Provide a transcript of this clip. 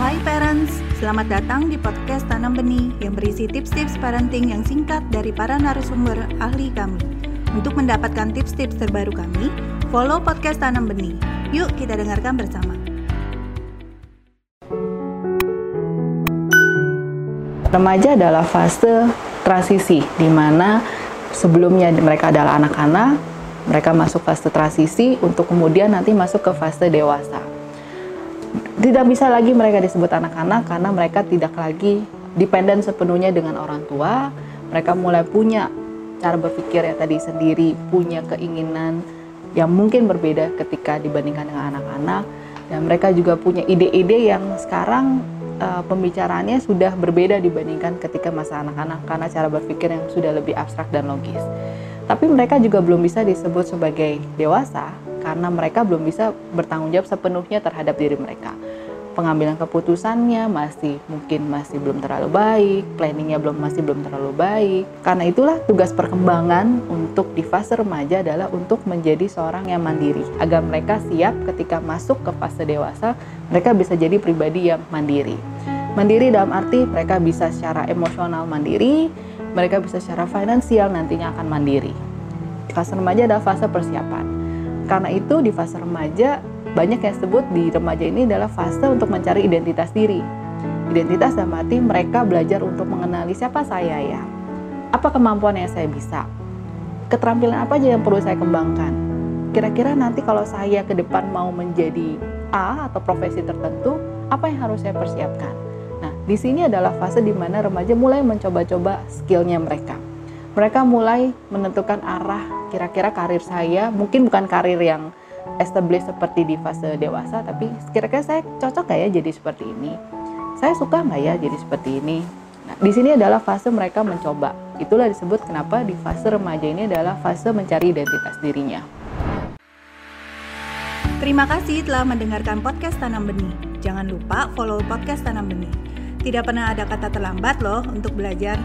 Hai parents, selamat datang di podcast Tanam Benih yang berisi tips-tips parenting yang singkat dari para narasumber ahli kami. Untuk mendapatkan tips-tips terbaru kami, follow podcast Tanam Benih. Yuk kita dengarkan bersama. Remaja adalah fase transisi di mana sebelumnya mereka adalah anak-anak, mereka masuk fase transisi untuk kemudian nanti masuk ke fase dewasa. Tidak bisa lagi mereka disebut anak-anak karena mereka tidak lagi dependen sepenuhnya dengan orang tua. Mereka mulai punya cara berpikir yang tadi sendiri, punya keinginan yang mungkin berbeda ketika dibandingkan dengan anak-anak dan mereka juga punya ide-ide yang sekarang uh, pembicaraannya sudah berbeda dibandingkan ketika masa anak-anak karena cara berpikir yang sudah lebih abstrak dan logis. Tapi mereka juga belum bisa disebut sebagai dewasa karena mereka belum bisa bertanggung jawab sepenuhnya terhadap diri mereka. Pengambilan keputusannya masih mungkin masih belum terlalu baik, planningnya belum masih belum terlalu baik. Karena itulah tugas perkembangan untuk di fase remaja adalah untuk menjadi seorang yang mandiri agar mereka siap ketika masuk ke fase dewasa mereka bisa jadi pribadi yang mandiri. Mandiri dalam arti mereka bisa secara emosional mandiri, mereka bisa secara finansial nantinya akan mandiri. Fase remaja adalah fase persiapan. Karena itu di fase remaja banyak yang sebut di remaja ini adalah fase untuk mencari identitas diri. Identitas dalam arti mereka belajar untuk mengenali siapa saya ya. Apa kemampuan yang saya bisa? Keterampilan apa aja yang perlu saya kembangkan? Kira-kira nanti kalau saya ke depan mau menjadi A atau profesi tertentu, apa yang harus saya persiapkan? Nah, di sini adalah fase di mana remaja mulai mencoba-coba skillnya mereka. Mereka mulai menentukan arah kira-kira karir saya, mungkin bukan karir yang established seperti di fase dewasa, tapi kira-kira saya cocok nggak ya jadi seperti ini? Saya suka nggak ya jadi seperti ini? Nah, di sini adalah fase mereka mencoba. Itulah disebut kenapa di fase remaja ini adalah fase mencari identitas dirinya. Terima kasih telah mendengarkan podcast Tanam Benih. Jangan lupa follow podcast Tanam Benih. Tidak pernah ada kata terlambat loh untuk belajar.